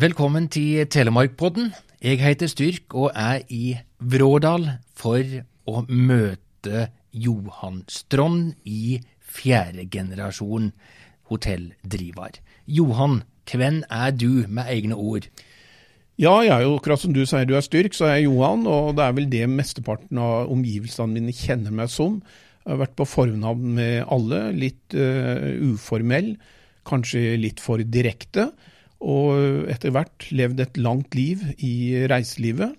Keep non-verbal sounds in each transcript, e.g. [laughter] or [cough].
Velkommen til Telemarkpodden. Jeg heter Styrk og er i Vrådal for å møte Johan Strond i fjerde generasjon hotelldriver. Johan, hvem er du med egne ord? Ja, jeg er jo akkurat som du sier du er Styrk, så er jeg Johan. Og det er vel det mesteparten av omgivelsene mine kjenner meg som. Jeg har vært på fornavn med alle, litt uh, uformell, kanskje litt for direkte. Og etter hvert levd et langt liv i reiselivet.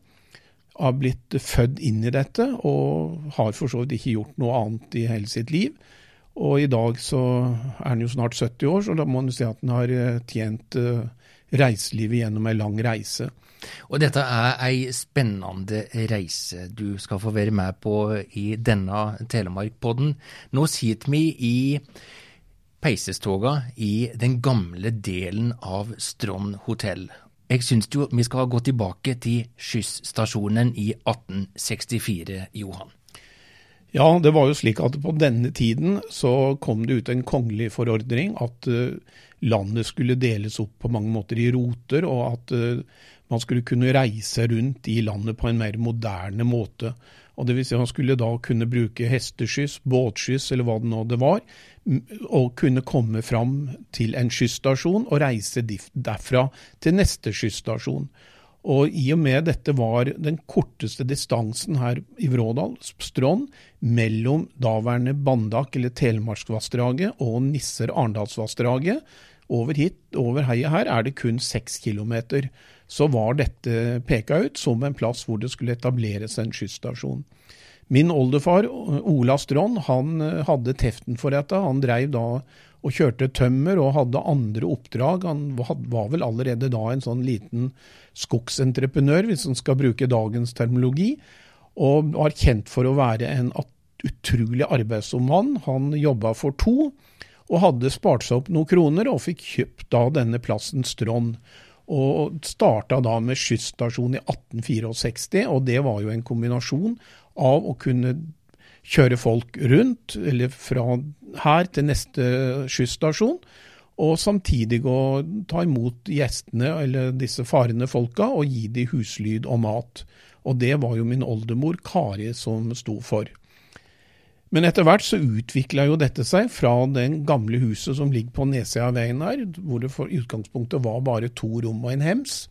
Har blitt født inn i dette, og har for så vidt ikke gjort noe annet i hele sitt liv. Og i dag så er han jo snart 70 år, så da må han si at han har eh, tjent uh, reiselivet gjennom ei lang reise. Og dette er ei spennende reise du skal få være med på i denne Telemark-podden. Nå sitter vi i peisestoga i den gamle delen av Strond hotell. Jeg syns jo vi skal gå tilbake til skysstasjonen i 1864, Johan. Ja, det var jo slik at på denne tiden så kom det ut en kongelig forordning at uh, landet skulle deles opp på mange måter i roter, og at uh, man skulle kunne reise rundt i landet på en mer moderne måte. Og det vil si Man skulle da kunne bruke hesteskyss, båtskyss eller hva det nå det var, og kunne komme fram til en skysstasjon og reise derfra til neste skysstasjon. Og i og med dette var den korteste distansen her i Vrådal, Strånd, mellom daværende Bandak eller Telemarksvassdraget og Nisser-Arendalsvassdraget, over hit, over heia her, er det kun seks kilometer. Så var dette peka ut som en plass hvor det skulle etableres en skysstasjon. Min oldefar, Ola Strand, han eh, hadde teften for dette. Han dreiv da og kjørte tømmer og hadde andre oppdrag. Han var vel allerede da en sånn liten skogsentreprenør, hvis en skal bruke dagens terminologi, og var kjent for å være en utrolig arbeidsom mann. Han jobba for to, og hadde spart seg opp noen kroner, og fikk kjøpt da denne plassen Strand. Og starta da med skysstasjon i 1864, og det var jo en kombinasjon av å kunne kjøre folk rundt, eller fra her til neste skysstasjon, og samtidig gå ta imot gjestene, eller disse farende folka, og gi dem huslyd og mat. Og det var jo min oldemor Kari som sto for. Men etter hvert så utvikla jo dette seg fra den gamle huset som ligger på nedsida av veien her, hvor det for utgangspunktet var bare to rom og en hems.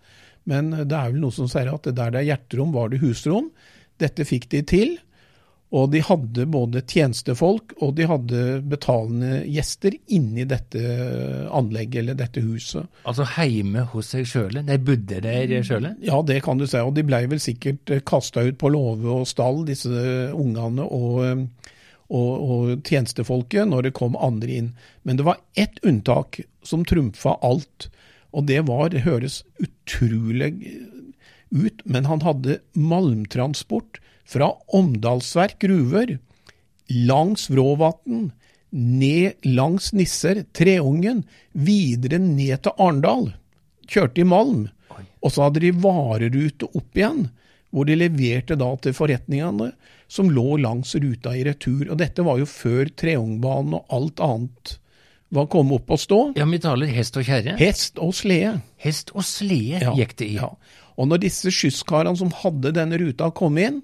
Men det er vel noe som sier at der det er hjerterom, var det husrom. Dette fikk de til. Og de hadde både tjenestefolk og de hadde betalende gjester inni dette anlegget eller dette huset. Altså heime hos seg sjøle? De bodde der sjøle? Ja, det kan du si. Og de blei vel sikkert kasta ut på låve og stall, disse ungene og, og, og, tjenestefolket, når det kom andre inn. Men det var ett unntak som trumfa alt. Og det var, det høres utrolig ut, men han hadde malmtransport fra Omdalsverk gruver, langs Vråvatn, ned langs Nisser, Treungen, videre ned til Arendal. Kjørte i malm. Og så hadde de varerute opp igjen, hvor de leverte da til forretningene som lå langs ruta i retur. Og dette var jo før Treungbanen og alt annet var kommet opp og stå. Ja, Vi taler hest og kjerre? Hest og slede. Hest og slede ja, gikk det i. Ja. Og når disse skysskarene som hadde denne ruta kom inn,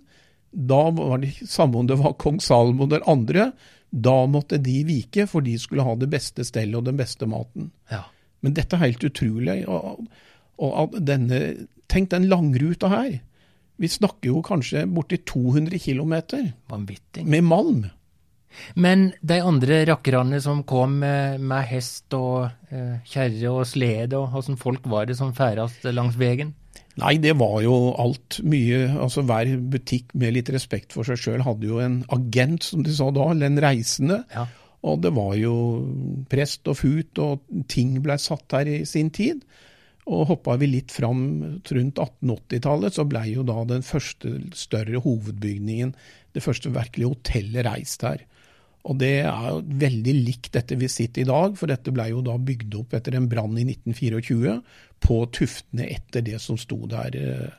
da var det samme om det var kong Salmo eller andre, da måtte de vike, for de skulle ha det beste stellet og den beste maten. Ja. Men dette er helt utrolig. Og, og denne, tenk den langruta her. Vi snakker jo kanskje borti 200 km med malm. Men de andre rakkerne som kom med, hest og eh, kjerre og slede, og åssen folk var det som ferdast langs veien? Nei, det var jo alt mye. Altså Hver butikk med litt respekt for seg sjøl hadde jo en agent, som de sa da, eller en reisende. Ja. Og det var jo prest og fut, og ting blei satt her i sin tid. Og hoppa vi litt fram rundt 1880-tallet, så blei jo da den første større hovedbygningen, det første virkelige hotellet, reist her. Og det er jo veldig likt dette vi sitter i dag, for dette ble jo da bygd opp etter en brann i 1924 på tuftene etter det som sto der eh,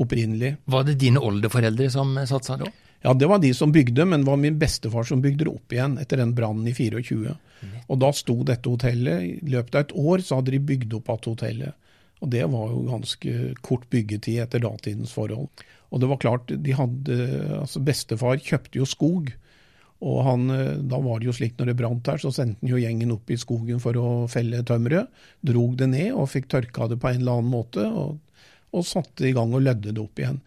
opprinnelig. Var det dine oldeforeldre som satsa da? Ja, det var de som bygde, men det var min bestefar som bygde det opp igjen etter den brannen i 24. Mm. Og da sto dette hotellet. I løpet av et år så hadde de bygd opp igjen hotellet. Og det var jo ganske kort byggetid etter datidens forhold. Og det var klart, de hadde, altså bestefar kjøpte jo skog. Og han, da var det jo slik når det brant her, så sendte han jo gjengen opp i skogen for å felle tømmeret. Drog det ned og fikk tørka det på en eller annen måte, og, og satte i gang og lødde det opp igjen.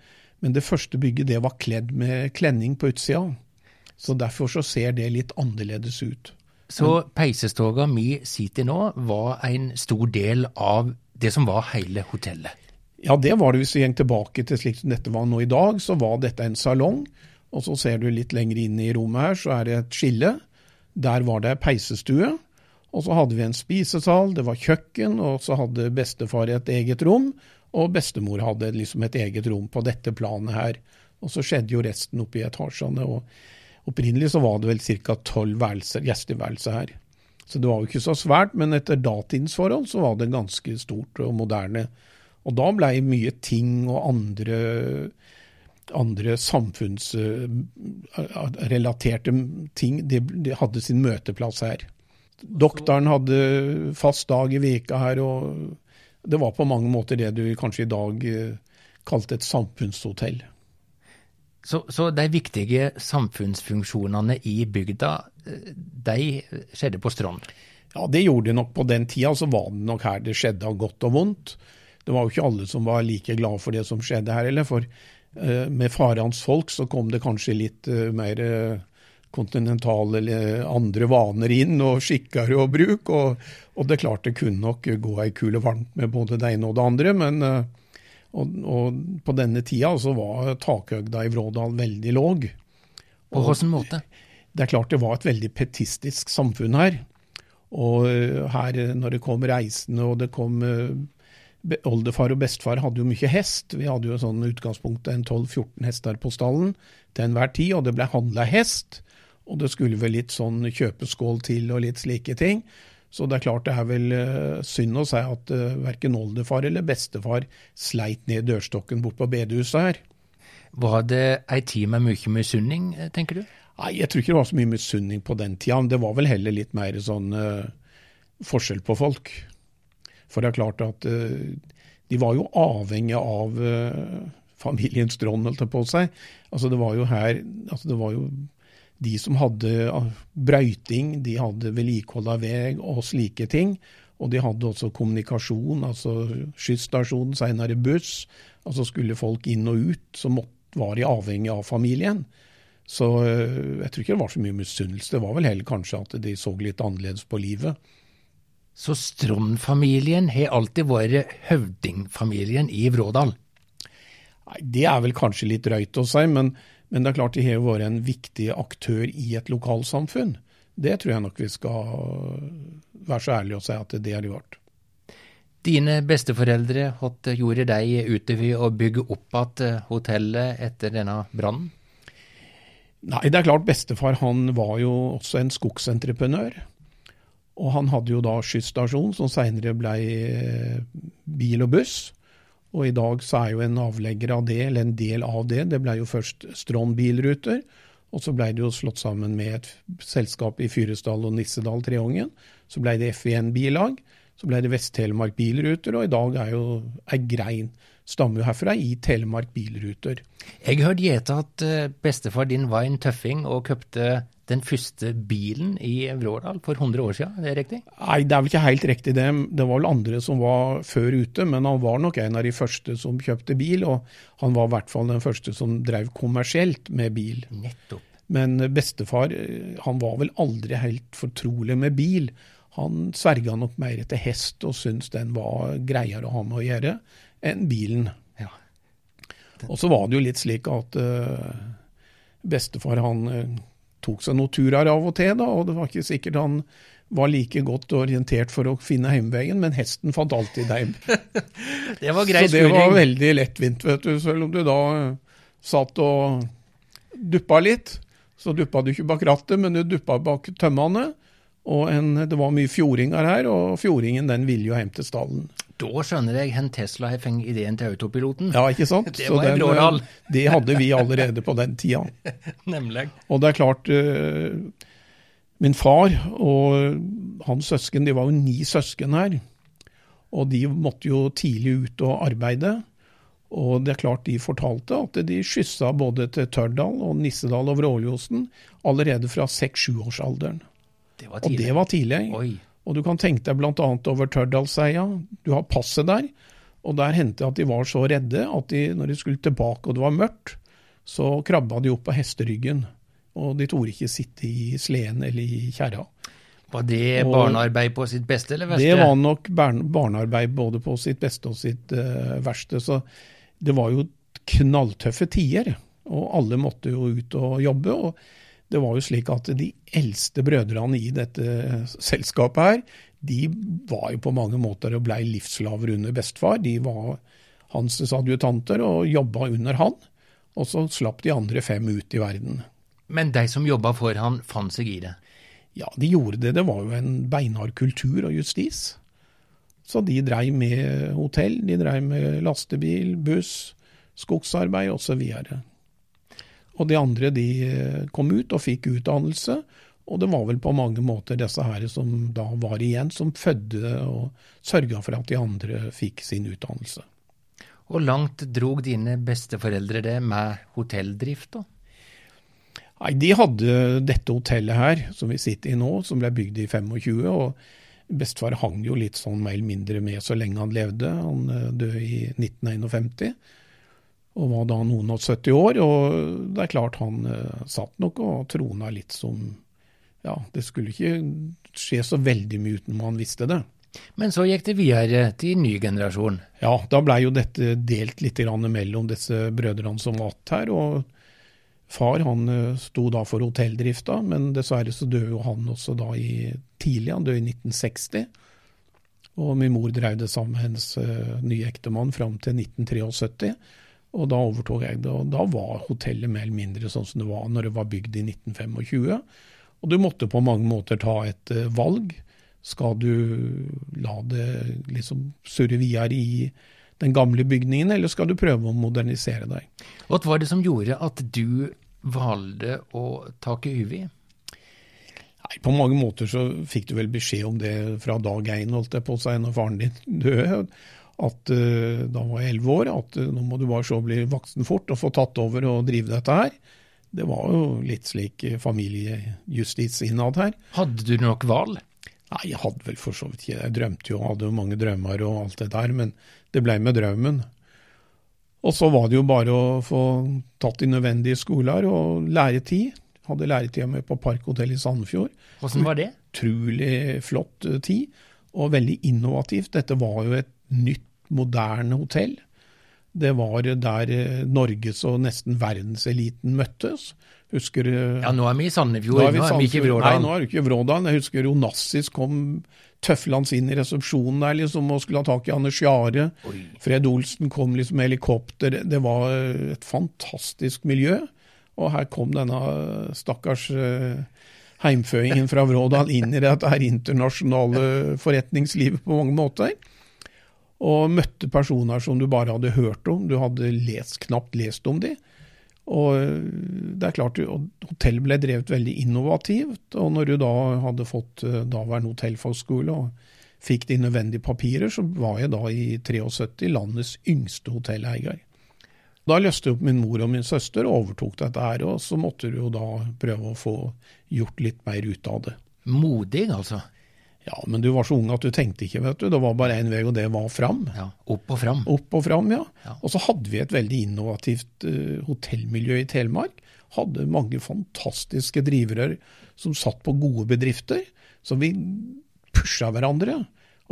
Men det første bygget det var kledd med klenning på utsida. Så derfor så ser det litt annerledes ut. Så peisestoga mi sitter nå var en stor del av det som var hele hotellet? Ja, det var det. Hvis vi går tilbake til slik som dette var nå i dag, så var dette en salong. Og så ser du litt lenger inn i rommet her, så er det et skille. Der var det peisestue. Og så hadde vi en spisesal, det var kjøkken, og så hadde bestefar et eget rom. Og bestemor hadde liksom et eget rom på dette planet her. Og så skjedde jo resten oppe i etasjene. og Opprinnelig så var det vel ca. tolv gjesteværelser her. Så det var jo ikke så svært, men etter datidens forhold så var det ganske stort og moderne. Og da blei mye ting og andre, andre samfunnsrelaterte ting de, de hadde sin møteplass her. Doktoren hadde fast dag i veka her, og det var på mange måter det du kanskje i dag eh, kalte et samfunnshotell. Så, så, de viktige samfunnsfunksjonene i bygda, eh, de skjedde på Strand? Ja, det gjorde det nok på den tida. Så var det nok her det skjedde av godt og vondt. Det var jo ikke alle som var like glad for det som skjedde her heller. For uh, med farens folk så kom det kanskje litt uh, mer uh, kontinentale eller andre vaner inn, og skikker og bruk. Og, og, det klarte klart det kunne nok gå ei kule varmt med både det ene og det andre. men og, og, på denne tida så var takhøgda i Vrådal veldig låg. På hvilken måte? Det er klart det var et veldig petistisk samfunn her. Og eh, her, når det kom reisende og det kom eh, Oldefar og bestefar hadde jo mye hest. Vi hadde jo sånn utgangspunkt en 12-14 hester på stallen til enhver tid, og det ble handla hest. Og det skulle vel litt sånn kjøpeskål til og litt slike ting. Så det er klart det er vel synd å si at eh, verken oldefar eller bestefar sleit ned dørstokken bort på bedehuset her. Var det ei tid med mye misunning, eh, tenker du? Nei, jeg tror ikke det var så mye misunning på den tida. Men Det var vel heller litt mer sånn uh, forskjell på folk. For det er klart at de var jo avhengige av familiens Strond, holdt jeg på seg. Altså det var jo her altså det var jo de som hadde brøyting, de hadde vedlikehold av vei og slike ting. Og de hadde også kommunikasjon, altså skysstasjon, senere buss. Altså skulle folk inn og ut, så måtte, var de avhengig av familien. Så eh, jeg tror ikke det var så mye misunnelse. Det var vel heller kanskje at de så litt annerledes på livet. Så Strond-familien har alltid vært høvdingfamilien i Vrådal? Nei, Det er vel kanskje litt drøyt å si, men men det er klart de har vært en viktig aktør i et lokalsamfunn. Det tror jeg nok vi skal være så ærlige og si at det har de vært. Dine besteforeldre, hva gjorde de utover å bygge opp igjen hotellet etter denne brannen? Nei, det er klart bestefar han var jo også en skogsentreprenør. Og han hadde jo da skysstasjon, som seinere ble bil og buss. Og i dag så er jo en avlegger av det, eller en del av det, det ble jo først Strond bilruter. Og så ble det jo slått sammen med et selskap i Fyresdal og Nissedal Treungen. Så ble det F1 bilag. Så ble det Vest-Telemark bilruter, og i dag er jo ei grein stammer jo herfra i Telemark bilruter. Jeg hørte gjete at eh, bestefar din var en tøffing og kjøpte den første bilen i Vrådal for 100 år siden, er det riktig? Nei, det er vel ikke helt riktig det. Det var vel andre som var før ute, men han var nok en av de første som kjøpte bil. Og han var i hvert fall den første som drev kommersielt med bil. Nettopp. Men bestefar han var vel aldri helt fortrolig med bil. Han sverga nok mer etter hest og syntes den var greiere å ha med å gjøre enn bilen. Ja. Og så var det jo litt slik at uh, bestefar han uh, tok seg noen turer av og til, da, og det var ikke sikkert han var like godt orientert for å finne hjemveien, men hesten fant alltid heim. [laughs] det var grei Så det var veldig lettvint, vet du. Selv om du da uh, satt og duppa litt, så duppa du ikke bak rattet, men du duppa bak tømmene. Og en, det var mye fjordinger her, og fjordingen den ville jo hjem til stallen. Da skjønner jeg hvor Tesla har fengt ideen til autopiloten. Ja, ikke sant? Det den, det hadde vi allerede på den tida. [laughs] Nemlig. Og det er klart, uh, min far og hans søsken, de var jo ni søsken her. Og de måtte jo tidlig ut og arbeide. Og det er klart de fortalte at de skyssa både til Tørdal og Nissedal og Vråljosen allerede fra seks-sjuårsalderen. Og det var tidlig. Oi. Og du kan tenke deg bl.a. over Tørdalseia. Du har passet der. Og der hendte det at de var så redde at de, når de skulle tilbake og det var mørkt, så krabba de opp på hesteryggen. Og de torde ikke sitte i sleden eller i kjerra. Var det barnearbeid på sitt beste eller verste? Det var nok barnearbeid både på sitt beste og sitt uh, verste. Så det var jo knalltøffe tider. Og alle måtte jo ut og jobbe. Og det var jo slik at de eldste brødrene i dette selskapet her, de var jo på mange måter og blei livsslaver under bestefar. De var hans adjutanter og jobba under han. Og så slapp de andre fem ut i verden. Men de som jobba for han, fant seg i det. Ja, de gjorde det. Det var jo en beinhard kultur og justis. Så de dreiv med hotell, de dreiv med lastebil, buss, skogsarbeid osv. Og de andre de eh, kom ut og fikk utdannelse, og det var vel på mange måter disse her som da var igjen, som fødte og sørga for at de andre fikk sin utdannelse. Hvor langt drog dine besteforeldre det med hotelldrift, da? Nei, De hadde dette hotellet her, som vi sitter i nå, som ble bygd i 25. og Bestefar hang jo litt sånn mer eller mindre med så lenge han levde. Han eh, døde i 1951 og var da noen og 70 år. Og det er klart han eh, satt nok og trona litt som Ja, det skulle ikke skje så veldig mye uten man visste det. Men så gikk det videre til ny generasjon. Ja, da blei jo dette delt litt grann mellom disse brødrene som var igjen her. og Far han eh, sto da for hotelldrifta, men dessverre så døde jo han også da i tidlig. Han døde i 1960. Og min mor drev det sammen med hennes eh, nye ektemann fram til 1973. Og da overtok jeg det, og da var hotellet mer eller mindre sånn som det var når det var bygd i 1925. Og du måtte på mange måter ta et eh, valg. Skal du la det liksom surre videre i den gamle bygningen, eller skal du prøve å modernisere deg? Hva var det som gjorde at du valgte å ta Yvi? Nei, På mange måter så fikk du vel beskjed om det fra dag én, holdt jeg på å si, når faren din døde. At eh, da var jeg elleve år, at eh, nå må du bare så bli voksen fort og få tatt over og drive dette her. Det var jo litt slik eh, familiejustis innad her. Hadde du nok valg? Nei, jeg hadde vel for så vidt ikke Jeg drømte jo, hadde jo mange drømmer og alt det der, men det ble med drømmen. Og så var det jo bare å få tatt de nødvendige skoler og læretid. Hadde læretida mi på Parkhotell i Sandefjord. Hvordan var det? Utrolig flott tid, og veldig innovativt. Dette var jo et nytt, moderne hotell. Det var der eh, Norges og nesten verdenseliten møttes. Husker du... Ja, nå er vi i Sandefjord, nå er vi, ikke i Vrådalen. Nei, nå er du ikke i Vrådal. Jeg husker Onassis kom tøflende inn i resepsjonen der liksom, og skulle ha tak i Anders Jahre. Fred Olsen kom liksom med helikopter. Det var et fantastisk miljø. Og her kom denne stakkars eh, heimføingen fra Vrådal inn i dette her internasjonale forretningslivet på mange måter. Og møtte personer som du bare hadde hørt om. Du hadde lest, knapt lest om de. Og eh, det er klart, Hotellet ble drevet veldig innovativt. og Når du da hadde fått eh, daværende hotellfagskole og fikk de nødvendige papirer, så var jeg da i 73 landets yngste hotelleier. Da løste opp min mor og min søster og overtok dette her, og så måtte du jo da prøve å få gjort litt mer ut av det. Modig, altså. Ja, men du var så ung at du tenkte ikke, vet du. Det var bare én vei, og det var fram. Ja, Opp og fram. Opp og fram, ja. Ja. Og så hadde vi et veldig innovativt uh, hotellmiljø i Telemark. Hadde mange fantastiske drivere som satt på gode bedrifter. Så vi pusha hverandre.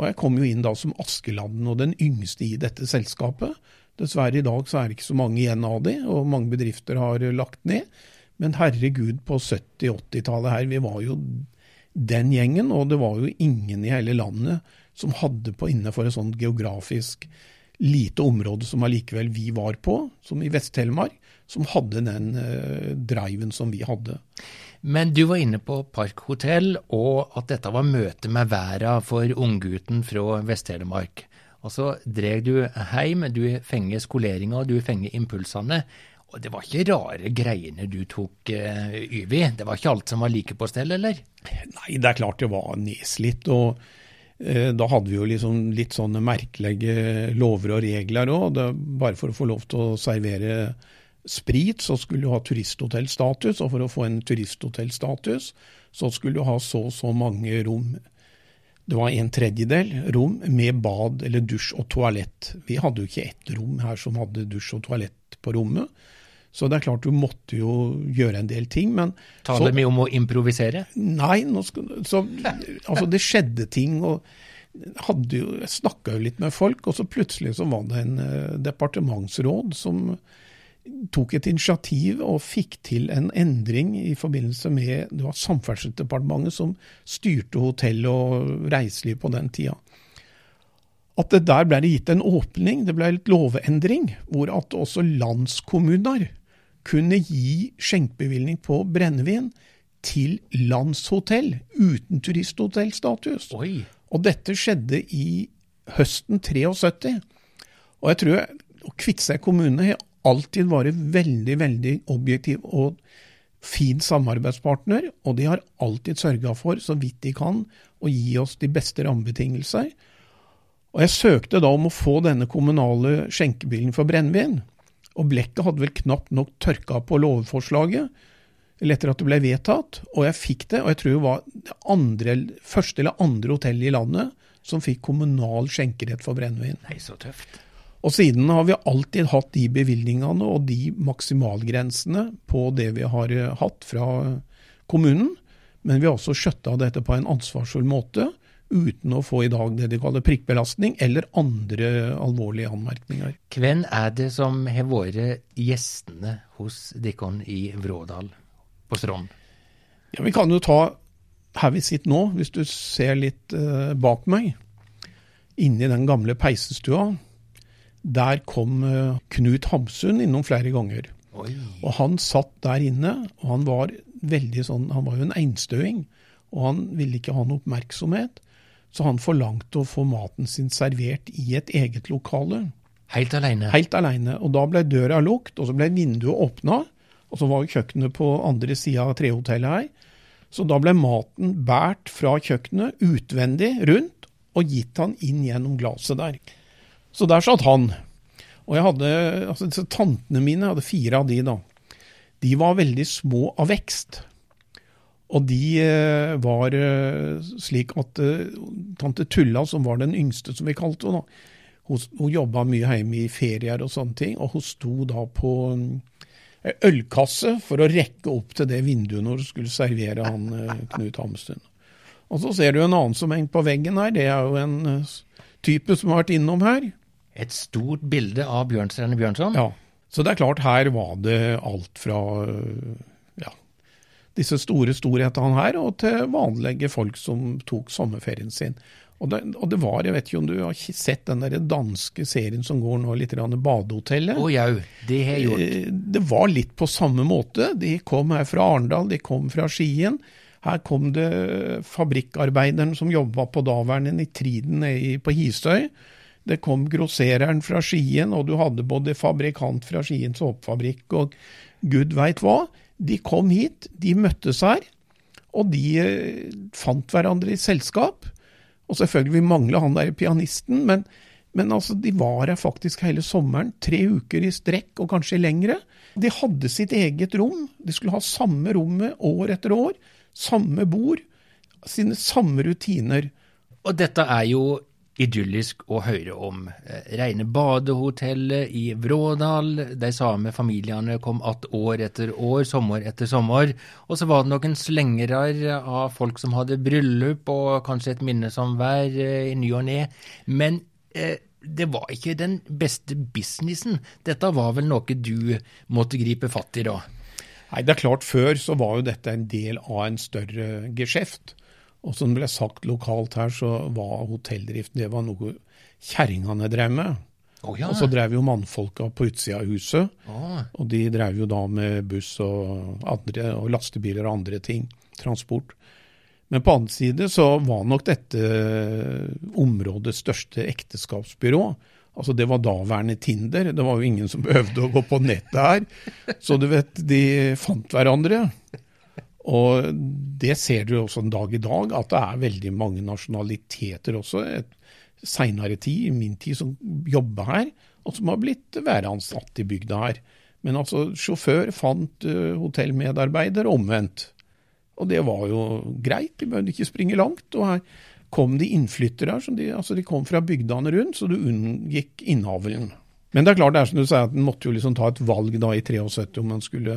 Og jeg kom jo inn da som Askeladden og den yngste i dette selskapet. Dessverre i dag så er det ikke så mange igjen av de, og mange bedrifter har lagt ned. Men herregud, på 70-80-tallet her, vi var jo den gjengen, og det var jo ingen i hele landet som hadde på innenfor et sånt geografisk lite område som allikevel vi var på, som i Vest-Telemark, som hadde den eh, driven som vi hadde. Men du var inne på Park hotell, og at dette var møte med verda for unggutten fra Vest-Telemark. Og så dreg du heim, du fenger skoleringa, du fenger impulsene. Og det var ikke rare greiene du tok, uh, Yvi? Det var ikke alt som var like på stell, eller? Nei, det er klart det var nedslitt. og uh, da hadde vi jo liksom litt sånne merkelige lover og regler òg. Bare for å få lov til å servere sprit, så skulle du ha turisthotellstatus. Og for å få en turisthotellstatus, så skulle du ha så og så mange rom. Det var en tredjedel rom med bad eller dusj og toalett. Vi hadde jo ikke ett rom her som hadde dusj og toalett på rommet. Så det er klart du måtte jo gjøre en del ting, men Taler vi om å improvisere? Nei, skal, så, altså det skjedde ting. og hadde jo, Jeg snakka jo litt med folk, og så plutselig så var det en uh, departementsråd som tok et initiativ og fikk til en endring i forbindelse med Det var Samferdselsdepartementet som styrte hotell og reiseliv på den tida. At det der ble det gitt en åpning, det ble litt lovendring, hvor at også landskommuner kunne gi skjenkebevilgning på brennevin til landshotell uten turisthotellstatus. Og dette skjedde i høsten 73. Og jeg tror å Kviteseid kommune har alltid vært veldig, veldig objektiv og fin samarbeidspartner, og de har alltid sørga for, så vidt de kan, å gi oss de beste rammebetingelser. Og jeg søkte da om å få denne kommunale skjenkebilen for brennevin, og blekket hadde vel knapt nok tørka på lovforslaget, eller etter at det ble vedtatt, og jeg fikk det. Og jeg tror det var det andre, første eller andre hotellet i landet som fikk kommunal skjenkerett for brennevin. Nei, så tøft. Og siden har vi alltid hatt de bevilgningene og de maksimalgrensene på det vi har eh, hatt fra kommunen. Men vi har også skjøtta dette på en ansvarsfull måte, uten å få i dag det de kaller prikkbelastning eller andre alvorlige anmerkninger. Hvem er det som har vært gjestene hos Dikon i Vrådal på Strand? Ja, Vi kan jo ta her vi sitter nå, hvis du ser litt eh, bak meg. Inni den gamle peisestua. Der kom eh, Knut Hamsun innom flere ganger. Oi. Og han satt der inne, og han var veldig sånn Han var jo en einstøing, og han ville ikke ha noe oppmerksomhet. Så han forlangte å få maten sin servert i et eget lokale. Helt alene? Helt alene. Og da ble døra lukt, og så ble vinduet åpna. Og så var jo kjøkkenet på andre sida av trehotellet her. Så da ble maten båret fra kjøkkenet utvendig rundt og gitt han inn gjennom glasset der. Så der satt han. Og jeg hadde, altså Tantene mine, jeg hadde fire av de da, de var veldig små av vekst. Og de eh, var eh, slik at eh, tante Tulla, som var den yngste, som vi kalte henne, hun, hun jobba mye hjemme i ferier og sånne ting, og hun sto da på ølkasse for å rekke opp til det vinduet når hun skulle servere han Knut Hamsun. Og så ser du en annen som henger på veggen her, det er jo en type som har vært innom her. Et stort bilde av Bjørnstjerne Bjørnson? Ja. Så det er klart, her var det alt fra disse store storhetene her, og til vanlige folk som tok sommerferien sin. Og det, og det, var, jeg vet ikke om du har sett den der danske serien som går nå, litt grann Badehotellet? Å oh, jau, det har jeg gjort. Det var litt på samme måte. De kom her fra Arendal, de kom fra Skien. Her kom det fabrikkarbeideren som jobba på daværende Nitriden på Hisøy. Det kom grossereren fra Skien, og du hadde både fabrikant fra Skiens såpefabrikk og gud veit hva. De kom hit, de møttes her, og de eh, fant hverandre i selskap. Og selvfølgelig, vi mangla han der pianisten, men, men altså, de var her faktisk hele sommeren. Tre uker i strekk, og kanskje lengre. De hadde sitt eget rom. De skulle ha samme rommet år etter år. Samme bord. Sine samme rutiner. Og dette er jo idyllisk å høre om. Reine badehotellet i Vrådal, de samme familiene kom att år etter år, sommer etter sommer. Og så var det noen slengere av folk som hadde bryllup og kanskje et minne som hver i ny og ne. Men eh, det var ikke den beste businessen. Dette var vel noe du måtte gripe fatt i da? Nei, det er klart Før så var jo dette en del av en større geskjeft. Og som det ble sagt lokalt her, så var hotelldriften det var noe kjerringene drev med. Oh, ja. Og så drev jo mannfolka på utsida av huset. Oh. Og de drev jo da med buss og, andre, og lastebiler og andre ting. Transport. Men på annen side så var nok dette områdets største ekteskapsbyrå. Altså Det var daværende Tinder. Det var jo ingen som [laughs] behøvde å gå på nettet her. Så du vet, de fant hverandre. Og det ser du også en dag i dag, at det er veldig mange nasjonaliteter også, seinere tid, i min tid, som jobber her, og som har blitt væransatt i bygda her. Men altså, sjåfør fant uh, hotellmedarbeider omvendt. Og det var jo greit, de behøvde ikke springe langt. Og her kom de innflyttere, de, altså de kom fra bygdene rundt, så du unngikk innavlen. Men det er klart, det er som du sier, at en måtte jo liksom ta et valg da i 73 om man skulle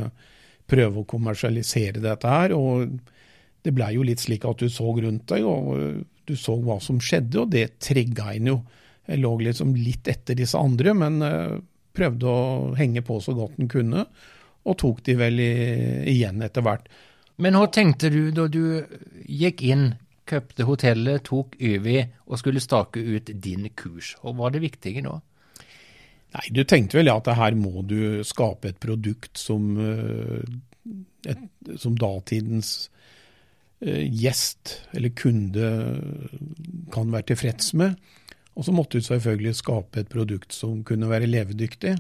prøve å kommersialisere dette her. og det blei jo litt slik at du så rundt deg, og du så hva som skjedde, og det trigga en jo. Jeg lå liksom litt etter disse andre, men uh, prøvde å henge på så godt en kunne, og tok de vel i, igjen etter hvert. Men hva tenkte du da du gikk inn, kjøpte hotellet, tok Yvi og skulle stake ut din kurs? Hva var det viktige da? Nei, Du tenkte vel at her må du skape et produkt som, eh, et, som datidens eh, gjest eller kunde kan være tilfreds med. Og så måtte du selvfølgelig skape et produkt som kunne være levedyktig.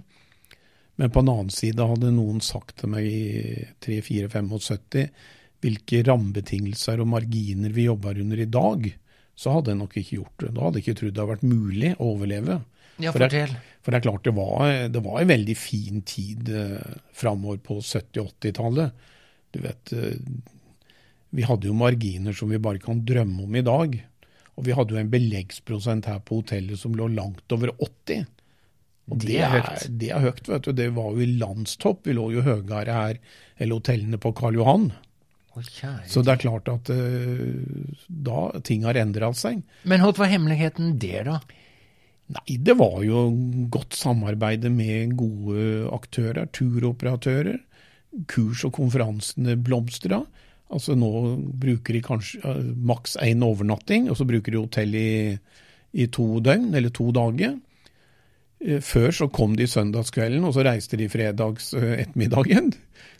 Men på en annen side hadde noen sagt til meg i 3-4-75 hvilke rammebetingelser og marginer vi jobber under i dag, så hadde jeg nok ikke gjort det. Da hadde jeg ikke trodd det hadde vært mulig å overleve. Ja, fortell. For det, for det er klart, det var, det var en veldig fin tid eh, framover på 70-80-tallet. Du vet, eh, vi hadde jo marginer som vi bare kan drømme om i dag. Og vi hadde jo en beleggsprosent her på hotellet som lå langt over 80. Og det, det er høyt. Det er høyt, vet du. Det var jo i landstopp. Vi lå jo høyere her eller hotellene på Karl Johan. Oh, så det er klart at uh, da ting har endra seg. Men hva var hemmeligheten der, da? Nei, det var jo godt samarbeid med gode aktører, turoperatører. Kurs og konferansene blomstra. Altså nå bruker de kanskje maks én overnatting, og så bruker de hotell i, i, to døgn, eller to dager. Uh, før så kom de søndagskvelden, og så reiste de fredags uh, ettermiddagen.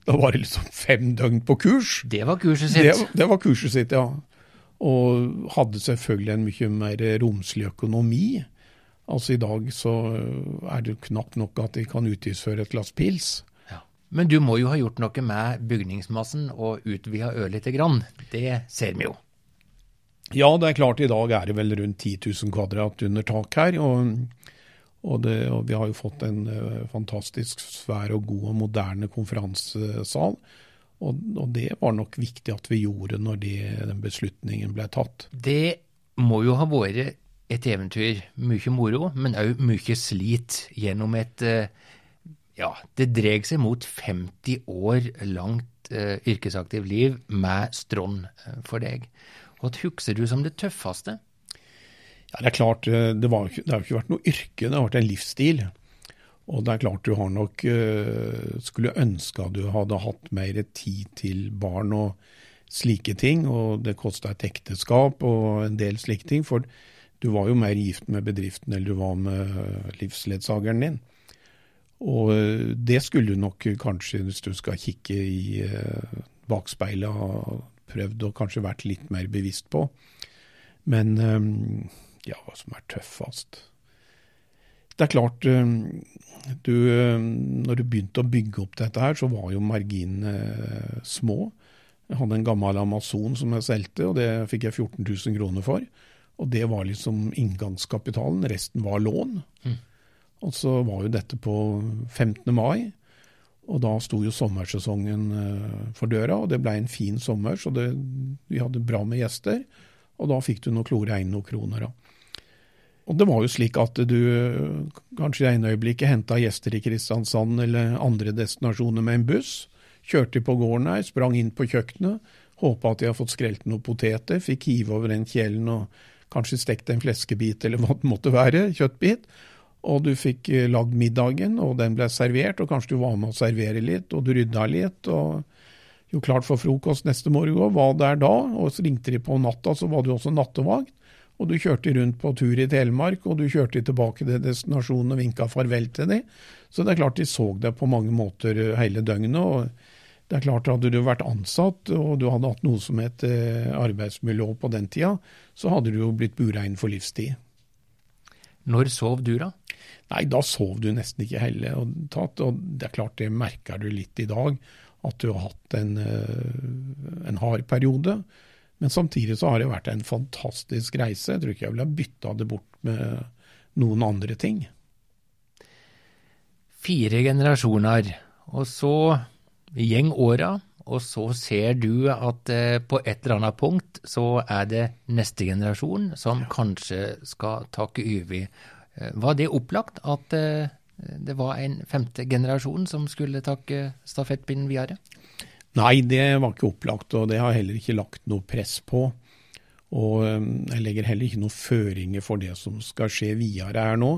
Da var det liksom fem døgn på kurs. Det var kurset sitt. Det, det var kurset sitt, ja. Og hadde selvfølgelig en mye mer romslig økonomi. Altså i dag så er det knapt nok at de kan utgiftsføre et glass pils. Men du må jo ha gjort noe med bygningsmassen og utvida ø lite grann. Det ser vi jo. Ja, det er klart i dag er det vel rundt 10 000 kvadrat under tak her. Og, og, det, og vi har jo fått en uh, fantastisk svær og god og moderne konferansesal. Og, og, det var nok viktig at vi gjorde når det, den beslutningen ble tatt. Det må jo ha vært et eventyr. Mye moro, men òg mye slit gjennom et uh, ja, det dreg seg mot 50 år langt eh, yrkesaktivt liv med Strånd eh, for deg. Hva husker du som det tøffeste? Ja, Det er klart, eh, det, var, det har jo ikke vært noe yrke, det har vært en livsstil. Og det er klart du har nok skulle ønske at du hadde hatt mer tid til barn og slike ting. Og det kosta et ekteskap og en del slike ting. For du var jo mer gift med bedriften eller du var med livsledsageren din. Og eh, det skulle du nok kanskje, hvis du skal kikke i bakspeilet, ha prøvd og kanskje vært litt mer bevisst på. Men ja, hva som er tøffest Det er klart, du, når du begynte å bygge opp dette her, så var jo marginene små. Jeg hadde en gammel Amazon som jeg solgte, og det fikk jeg 14 000 kroner for. Og det var liksom inngangskapitalen, resten var lån. Mm. Og så var jo dette på 15. mai, og da sto jo sommersesongen eh, for døra, og det blei en fin sommer, så det, vi hadde bra med gjester. Og da fikk du noe klore inn noen kroner. Da. Og det var jo slik at du kanskje i ene øyeblikket henta gjester i Kristiansand eller andre destinasjoner med en buss. Kjørte på gården her, sprang inn på kjøkkenet, håpa at de hadde fått skrelt noen poteter, fikk hive over den kjelen og kanskje stekt en fleskebit eller hva det måtte være, kjøttbit og du fikk eh, lagd middagen, og den ble servert, og kanskje du var med å servere litt, og du rydda litt. og Jo klart for frokost neste morgen hva var der da, og så ringte de på natta, så var du også nattevakt. Og du kjørte rundt på tur i Telemark, og du kjørte tilbake til destinasjonen og vinka farvel til dem. Så det er klart de så deg på mange måter eh, hele døgnet. og det er klart Hadde du vært ansatt og du hadde hatt noe som het eh, arbeidsmiljø på den tida, så hadde du jo blitt bura inn for livstid. Når sov du, da? Nei, da sov du nesten ikke heller. Og, det er klart, det merker du litt i dag. at du har hatt en, eh, en hard periode. Men samtidig så har det vært en fantastisk reise. Jeg tror ikke jeg ville ha bytta det bort med noen andre ting. Fire generasjoner, og så gjeng åra, og så ser du at eh, på et eller annet punkt så er det neste generasjon som kanskje skal takke. Eh, var det opplagt at eh, det var en femte generasjon som skulle takke stafettpinnen videre? Nei, det var ikke opplagt, og det har heller ikke lagt noe press på. Og jeg legger heller ikke noen føringer for det som skal skje videre her nå.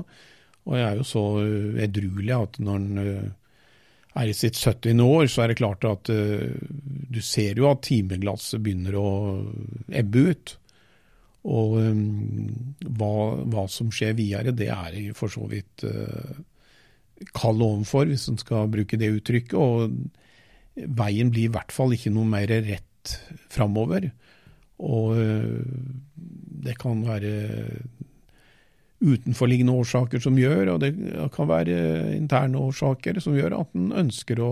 Og jeg er jo så edruelig at når en er i sitt 70. år, så er det klart at uh, du ser jo at timeglasset begynner å ebbe ut. Og um, hva, hva, som skjer videre, det er for så vidt uh, kald ovenfor, hvis en skal bruke det uttrykket. Og veien blir i hvert fall ikke noe mer rett framover. Og uh, det kan være utenforliggende årsaker som gjør, og det kan være interne årsaker som gjør at en ønsker å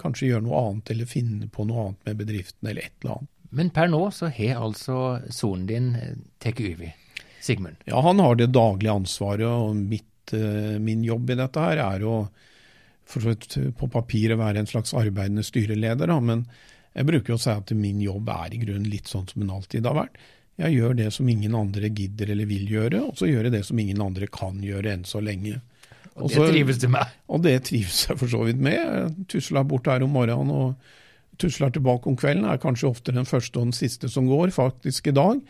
kanskje gjøre noe annet eller finne på noe annet med bedriften eller et eller annet. Men per nå så har altså sonen din tatt over, Sigmund? Ja, han har det daglige ansvaret, og mitt, eh, min jobb i dette her er å for på papiret være en slags arbeidende styreleder, da, men jeg bruker å si at min jobb er i grunnen litt sånn som den alltid har vært. Jeg gjør det som ingen andre gidder eller vil gjøre, og så gjør jeg det som ingen andre kan gjøre enn så lenge. Og det trives du med? Og det trives jeg for så vidt med. Tusler bort her om morgenen og tusler tilbake om kvelden. er kanskje ofte den første og den siste som går, faktisk i dag.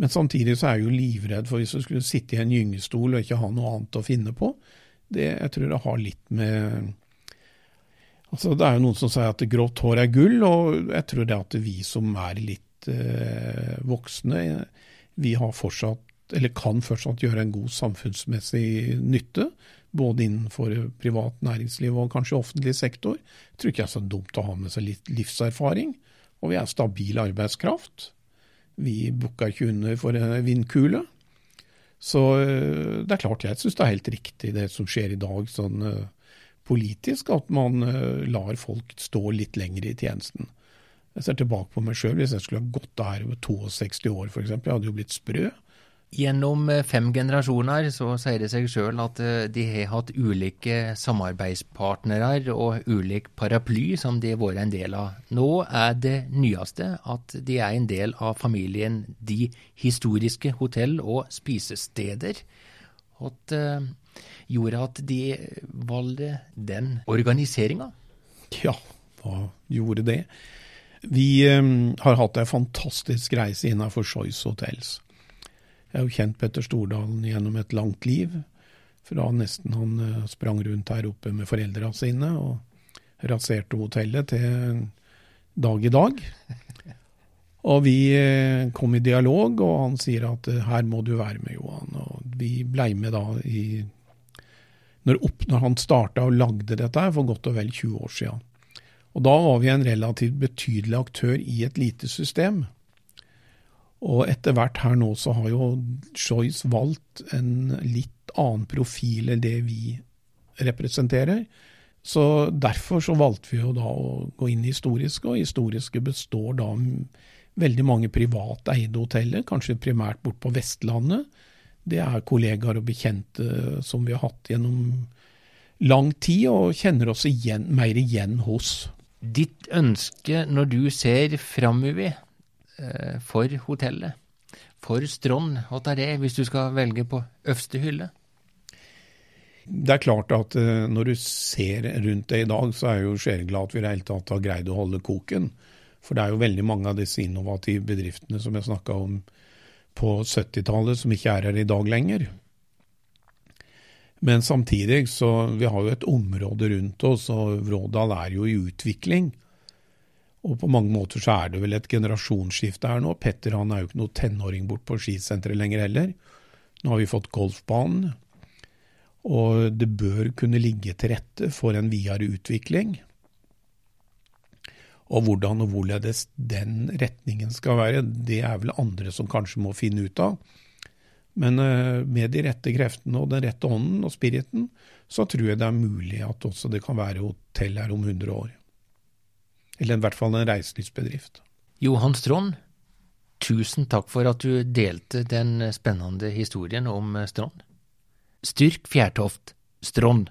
Men samtidig så er jeg jo livredd for hvis du skulle sitte i en gyngestol og ikke ha noe annet å finne på. Det, jeg tror jeg har litt med Altså, Det er jo noen som sier at grått hår er gull, og jeg tror det at vi som er litt eh, voksne. Vi har fortsatt, eller kan fortsatt gjøre en god samfunnsmessig nytte. Både innenfor privat næringsliv og kanskje offentlig sektor. Jeg tror ikke det er så dumt å ha med seg litt livserfaring. Og vi er stabil arbeidskraft. Vi bukker ikke under for en vindkule. Så eh, det er klart jeg syns det er helt riktig det som skjer i dag sånn politisk, at man lar folk stå litt lenger i tjenesten. Jeg ser tilbake på meg sjøl. Hvis jeg skulle ha gått her ved 62 år f.eks., jeg hadde jo blitt sprø. Gjennom eh, fem generasjoner så sier det seg sjøl at eh, de har hatt ulike samarbeidspartnere og ulik paraply som de har vært en del av. Nå er det nyeste at de er en del av familien De historiske hotell- og spisesteder. At uh, gjorde at de valgte den organiseringa? Ja, hva gjorde det? Vi um, har hatt ei fantastisk reise innenfor Choice Hotels. Jeg har jo kjent Petter Stordalen gjennom et langt liv. Fra nesten han uh, sprang rundt her oppe med foreldra sine og raserte hotellet til dag i dag. Og vi uh, kom i dialog, og han sier at uh, her må du være med, Johan. Og vi blei med da i når, opp, når han starta og lagde dette her for godt og vel 20 år siden. Og da var vi en relativt betydelig aktør i et lite system. Og etter hvert her nå så har jo Choice valgt en litt annen profil enn det vi representerer. Så derfor så valgte vi jo da å gå inn i historiske, og historiske består da veldig mange privat eide hoteller, kanskje primært bort på Vestlandet. Det er kollegaer og bekjente som vi har hatt gjennom lang tid, og kjenner oss igjen, mer igjen hos. Ditt ønske når du ser framover eh, for hotellet, for Strond, det hvis du skal velge på øverste hylle? Det er klart at eh, når du ser rundt det i dag, så er jeg jo sjeleglad at vi i det hele tatt har greid å holde koken. For det er jo veldig mange av disse innovative bedriftene som jeg snakka om på 70-tallet, som ikke er her i dag lenger. Men samtidig, så vi har jo et område rundt oss, og Vrådal er jo i utvikling. Og på mange måter så er det vel et generasjonsskifte her nå. Petter han er jo ikke noe tenåring bort på skisenteret lenger heller. Nå har vi fått golfbanen. Og det bør kunne ligge til rette for en videre utvikling. Og hvordan og hvorledes den retningen skal være, det er vel andre som kanskje må finne ut av. Men eh, med de rette kreftene og den rette ånden og spiriten, så tror jeg det er mulig at også det kan være hotell her om 100 år. Eller i hvert fall en reiselivsbedrift. Johan Strand, tusen takk for at du delte den spennende historien om eh, Strand. Styrk Fjærtoft, Strand.